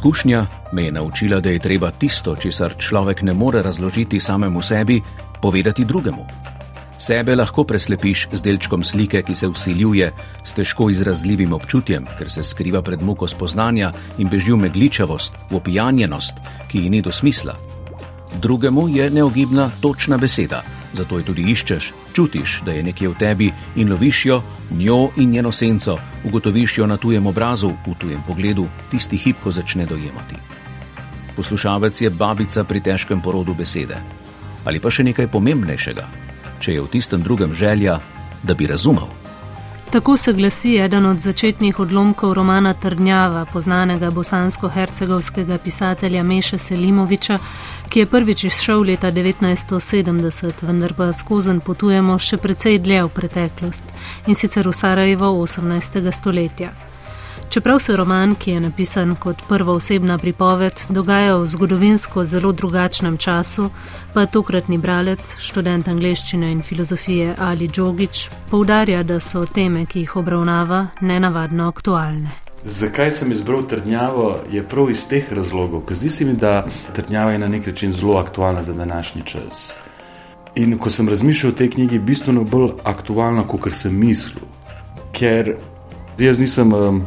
Izkušnja me je naučila, da je treba tisto, česar človek ne more razložiti samemu sebi, povedati drugemu. Sebe lahko preslepiš z delčkom slike, ki se usiljuje s težko izrazljivim občutjem, ker se skriva pred muko spoznanja in beži v megličavost, v opijanjenost, ki ji ni do smisla. Drugemu je neogibna točna beseda, zato jo tudi iščeš, čutiš, da je nekje v tebi in loviš jo, njo in njeno senco, ugotoviš jo na tujem obrazu, v tujem pogledu, tisti hip, ko začne dojemati. Poslušalec je babica pri težkem porodu besede. Ali pa še nekaj pomembnejšega, če je v tistem drugem želja, da bi razumel. Tako se glasi eden od začetnih odlomkov romana Trdnjava, poznanega bosansko-hercegovskega pisatelja Meša Selimoviča, ki je prvič izšel leta 1970, vendar pa skozen potujemo še precej dlje v preteklost in sicer v Sarajevo 18. stoletja. Čeprav se roman, ki je napisan kot prva osebna pripoved, dogaja v zgodovinsko zelo drugačnem času, pa tokratni bralec, študent angleščine in filozofije Ali Džogič, poudarja, da so teme, ki jih obravnava, nenavadno aktualne. Zakaj sem izbral trdnjavo, je prav iz teh razlogov, ker zdi se mi, da trdnjava je na nek način zelo aktualna za današnji čas. In ko sem razmišljal o tej knjigi, je bistveno bolj aktualna, kot sem mislil. Ker jaz nisem um,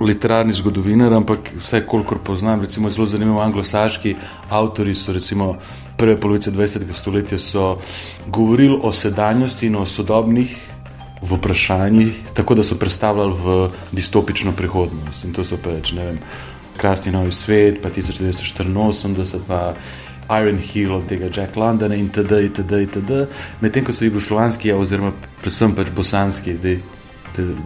literarni zgodovinar, ampak vse, kolikor poznam, recimo zelo zanimivo anglosaški avtori so recimo prve polovice 20. stoletja govorili o sedanjosti in o sodobnih vprašanjih, tako da so predstavljali v distopično prihodnost. In to so pač, ne vem, krasni novi svet, pa 1984, pa Iron Hill od tega Jack Londona in td. itd. itd. Medtem ko so jugoslovanski, oziroma predvsem pač bosanski, zdaj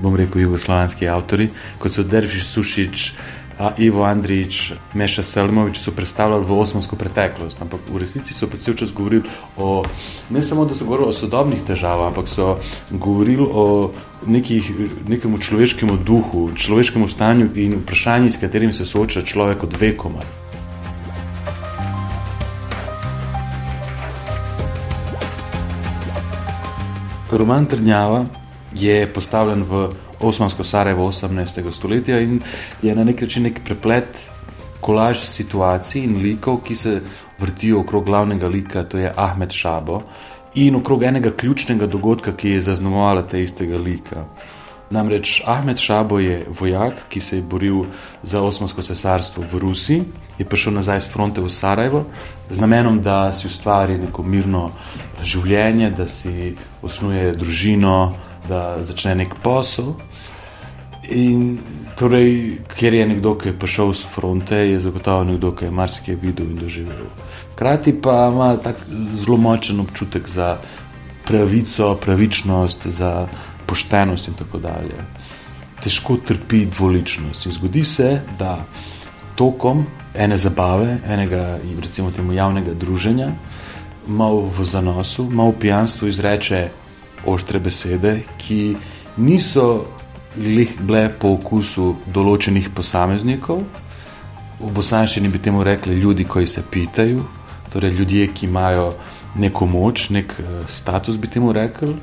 bom rekel, jugoslovanski avtori, kot so Derviš Sušič, Ivo Andrič, Meša Selmovič, so predstavljali v osmansko preteklost. Ampak v resnici so predvsem čas govorili o, ne samo, da so govorili o sodobnih težavah, ampak so govorili o nekih, nekem človeškem duhu, človeškem stanju in vprašanji, s katerimi se sooča človek od vekoma. Roman Trnjava je postavljen v Osmansko Sarajevo 18. stoletja in je na nek način nek preplet kolaž situacij in likov, ki se vrtijo okrog glavnega lika, to je Ahmed Šabo, in okrog enega ključnega dogodka, ki je zaznamovala te istega lika. Namreč Ahmed Šabo je vojak, ki se je boril za Osmansko cesarstvo v Rusiji, je prišel nazaj z fronte v Sarajevo z namenom, da si ustvari neko mirno življenje, da si osnuje družino, da začne nek posel. In torej, ker je nekdo, ki je prišel z fronte, je zagotovo nekdo, ki je marsikaj videl in doživel. Hkrati pa ima zelo močen občutek za pravico, pravičnost, za poštenost in tako dalje. Težko trpi dvoličnost. In zgodi se, da tokom ene zabave, enega recimo temu javnega druženja, malo v zanosu, malo v pijanstvu izreče oštre besede, ki niso bile po okusu določenih posameznikov. V bosanščini bi temu rekli ljudi, ki se pitajo, torej ljudje, ki imajo neko moč, nek uh, status, bi temu rekli,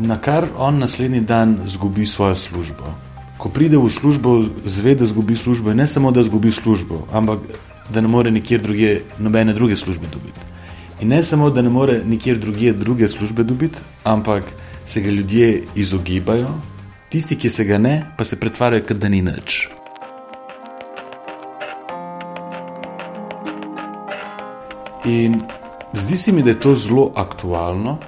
na kar on naslednji dan izgubi svojo službo. Ko pride v službo, zve, da izgubi službo, ne samo da izgubi službo, ampak da ne more nikjer druge, nobene druge službe dobiti. In ne samo, da ne more nikjer drugje druge službe dobiti, ampak se ga ljudje izogibajo, tisti, ki se ga ne, pa se pretvarjajo, da ni nič. In zdi se mi, da je to zelo aktualno,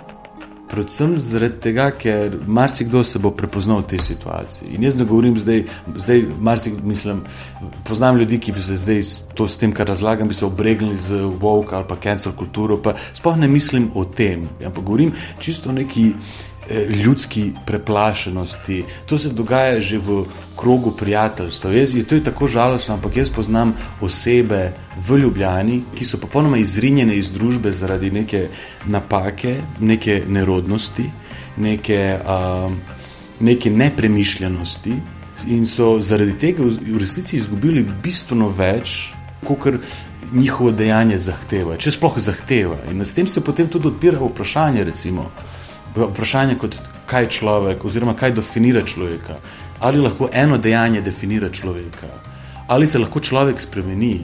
Predvsem zaradi tega, ker marsikdo se bo prepoznal v tej situaciji. In jaz ne govorim zdaj, zdaj marsik, mislim, poznam ljudi, ki bi se zdaj to, s tem, kar razlagam, bi se obregnili z woke ali pa cancel kulturo. Pa sploh ne mislim o tem. Ampak govorim čisto o neki ljudski preplašenosti. To se dogaja že v krogu prijateljstva. Jaz, je to je tako žalostno, ampak jaz poznam osebe v Ljubljani, ki so popolnoma izrinjene iz družbe zaradi neke napake, neke nerodnosti, neke, uh, neke nepremišljenosti in so zaradi tega v resnici izgubili bistveno več, kot njihovo dejanje zahteva, če sploh zahteva. In s tem se potem tudi odpira vprašanje, recimo vprašanje, kot kaj človek, oziroma kaj definira človeka. Ali lahko eno dejanje definira človeka, ali se lahko človek spremeni,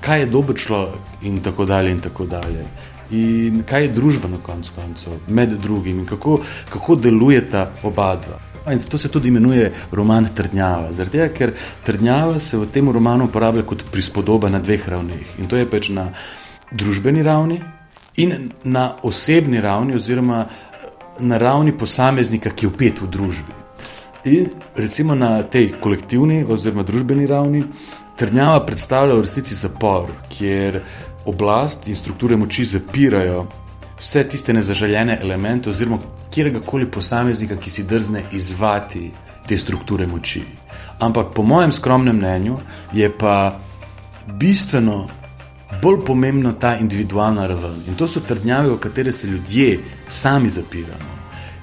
kaj je dober človek in tako dalje. In tako dalje. In kaj je družba na koncu koncev, med drugim, in kako, kako delujeta oba dva. In zato se tudi imenuje roman Trdnjava. Zato, ker Trdnjava se v tem romanu uporablja kot prispodoba na dveh ravneh. In to je pač na družbeni ravni in na osebni ravni, oziroma na ravni posameznika, ki je upet v družbi. In recimo na tej kolektivni oziroma družbeni ravni trdnjava predstavlja v resnici zapor, kjer oblast in strukture moči zapirajo vse tiste nezaželjene elemente oziroma kjerkoli posameznika, ki si drzne izvati te strukture moči. Ampak po mojem skromnem mnenju je pa bistveno bolj pomembna ta individualna raven. In to so trdnjave, v katere se ljudje sami zapiramo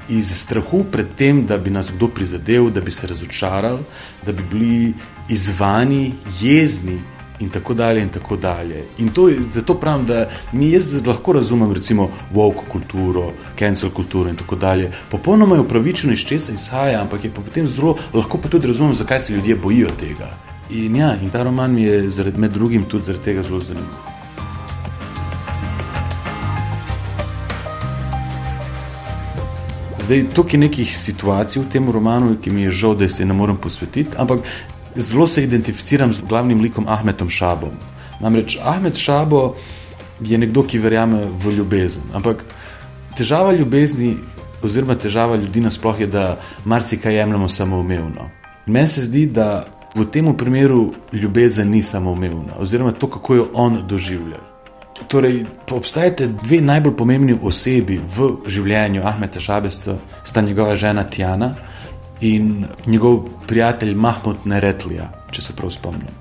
iz strahu pred tem, da bi nas kdo prizadel, da bi se razočarali, da bi bili izvani, jezni. In tako dalje, in tako dalje. In to, zato pravim, da mi jaz lahko razumem, recimo, woke kulturo, cancel kulturo in tako dalje. Popolnoma je upravičeno, iz česa izhaja, ampak je pa potem zelo lahko pa tudi razumem, zakaj se ljudje bojijo tega. In ja, in ta roman mi je zaradi, med drugim tudi zaradi tega zelo zanimiv. Zdaj, tukaj je nekih situacij v tem romanu, ki mi je žal, da se ne morem posvetiti, ampak zelo se identificiram z glavnim likom Ahmedom Šabom. Namreč Ahmed Šabo je nekdo, ki verjame v ljubezen. Ampak težava ljubezni, oziroma težava ljudi nasplošno, je, da marsikaj jemljemo samoumevno. Meni se zdi, da v tem primeru ljubezen ni samoumevna, oziroma to, kako jo on doživlja. Torej, obstajate dve najbolj pomembni osebi v življenju Ahmeda Šabesta, sta njegova žena Tjana in njegov prijatelj Mahmud Neretlija, če se prav spomnim.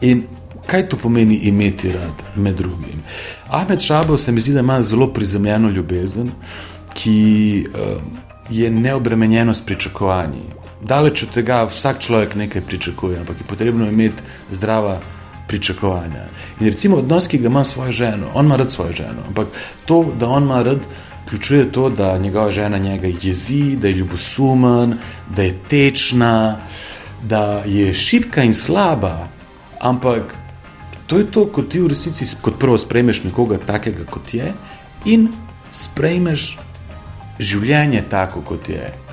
In kaj to pomeni imeti rad med drugim? Ahmed Šabov se mi zdi, da ima zelo prizemljeno ljubezen, ki uh, je neobremenjeno s pričakovanji. Daleč od tega, vsak človek nekaj pričakuje, ampak je potrebno imeti zdrava pričakovanja. In recimo odnos, ki ga ima svojo ženo, on ima rad svojo ženo, ampak to, da on ima rad, vključuje to, da njegova žena njega jezi, da je ljubosumen, da je tečna, da je šipka in slaba. Ampak to je to, ko ti v resnici kot prvo sprejmeš nekoga takega, kot je, in sprejmeš življenje tako, kot je.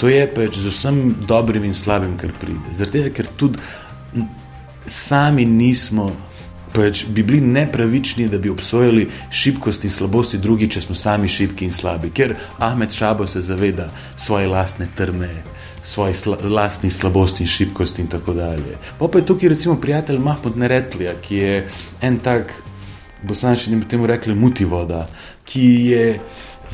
To je pač z vsem dobrim in slabim, kar pride. Zato, ker tudi sami nismo, pač bi bili nepravični, da bi obsojali šibkost in slabosti drugih, če smo sami šibki in slabi. Ker Ahmed Šabo se zaveda svoje lastne trme, svoje sla, lastne slabosti in šibkosti in tako dalje. Pa pa je tukaj recimo prijatelj Mahmud Neretlija, ki je en tak, bosanščini bi temu rekli, mutivoda, ki je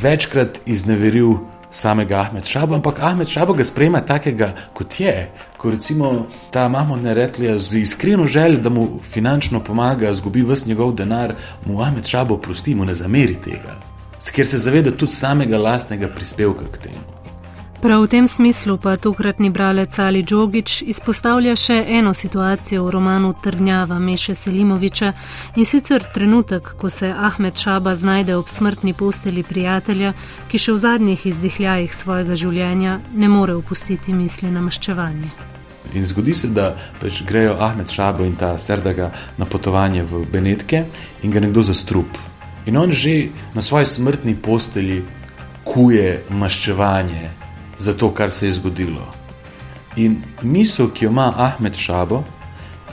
večkrat izneveril samega Ahmed Šaba, ampak Ahmed Šaba ga sprejema takega, kot je. Ko recimo ta Mahmoud ne rekli z iskreno željo, da mu finančno pomaga, zgubi vse njegov denar, mu Ahmed Šaba oprosti, mu ne zameri tega, ker se zaveda tudi samega lastnega prispevka k temu. Prav v tem smislu pa tokratni bralec Ali Džogič izpostavlja še eno situacijo v romanu Trnjava Meše Selimoviča in sicer trenutek, ko se Ahmed Šaba znajde ob smrtni posteli prijatelja, ki še v zadnjih izdihljajih svojega življenja ne more upustiti misli na maščevanje. In zgodi se, da pač grejo Ahmed Šabo in ta Serdaga na potovanje v Benetke in ga nekdo zastrup. In on že na svoji smrtni posteli kuje maščevanje za to, kar se je zgodilo. In misel, ki jo ima Ahmed Šabo,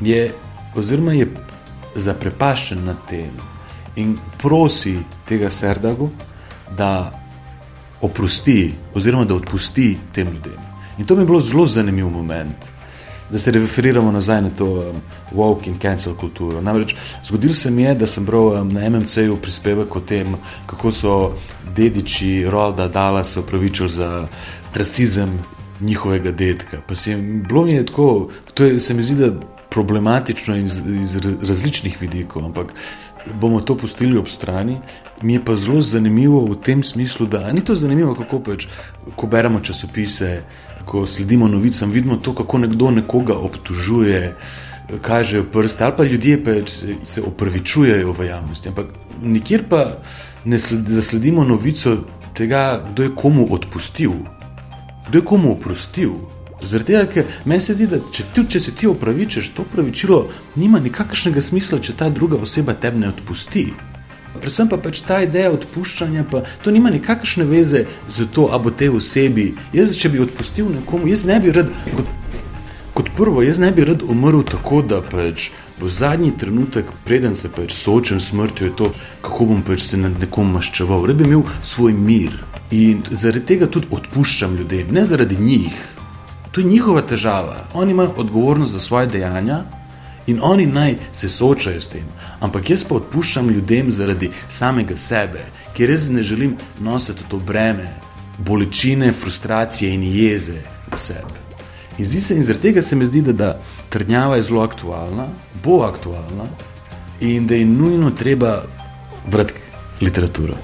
je, oziroma je zaprepaščen nad tem in prosi tega Serdagu, da oprosti, oziroma da odpusti tem ljudem. In to mi je bilo zelo zanimiv moment. Da se referiramo nazaj na to um, woke in cancel kulturo. Namreč zgodilo se mi je, da sem bral um, na MMC-ju prispevek o tem, kako so dediči Rolda Dala se upravičili za rasizem njihovega dedka. Pa se jim bilo mi je tako, to je, se mi zdi, da problematično iz, iz različnih vidikov, ampak bomo to pustili ob strani. Mi je pa zelo zanimivo v tem smislu, da ni to zanimivo, kako pač, ko beremo časopise, ko sledimo novicam, vidimo to, kako nekdo nekoga obtužuje. Kažejo prste, ali pa ljudje pač se opravičujejo v javnosti. Ampak nikjer pa ne zasledimo novico tega, kdo je komu odpustil kdo je komu oprostil. Zaradi tega, ker meni se zdi, da če, ti, če se ti opravičiš, to pravičilo nima nikakršnega smisla, če ta druga oseba tebe ne odpusti. Predvsem pa pač ta ideja odpuščanja, pa to nima nikakršne veze z to, a bo te osebi. Jaz, če bi odpustil nekomu, jaz ne bi rad, kot, kot prvo, jaz ne bi rad umrl tako, da pač bo zadnji trenutek, preden se pač soočam s smrtjo, je to, kako bom pač se nad nekom maščeval. Rad bi imel svoj mir in zaradi tega tudi odpuščam ljudem, ne zaradi njih. To je njihova težava. Oni imajo odgovornost za svoje dejanja in oni naj se soočajo s tem. Ampak jaz pa odpuščam ljudem zaradi samega sebe, ker res ne želim nositi to breme, bolečine, frustracije in jeze v sebi. In, se, in zaradi tega se mi zdi, da, da trdnjava je zelo aktualna, bo aktualna in da je nujno treba brati literaturo.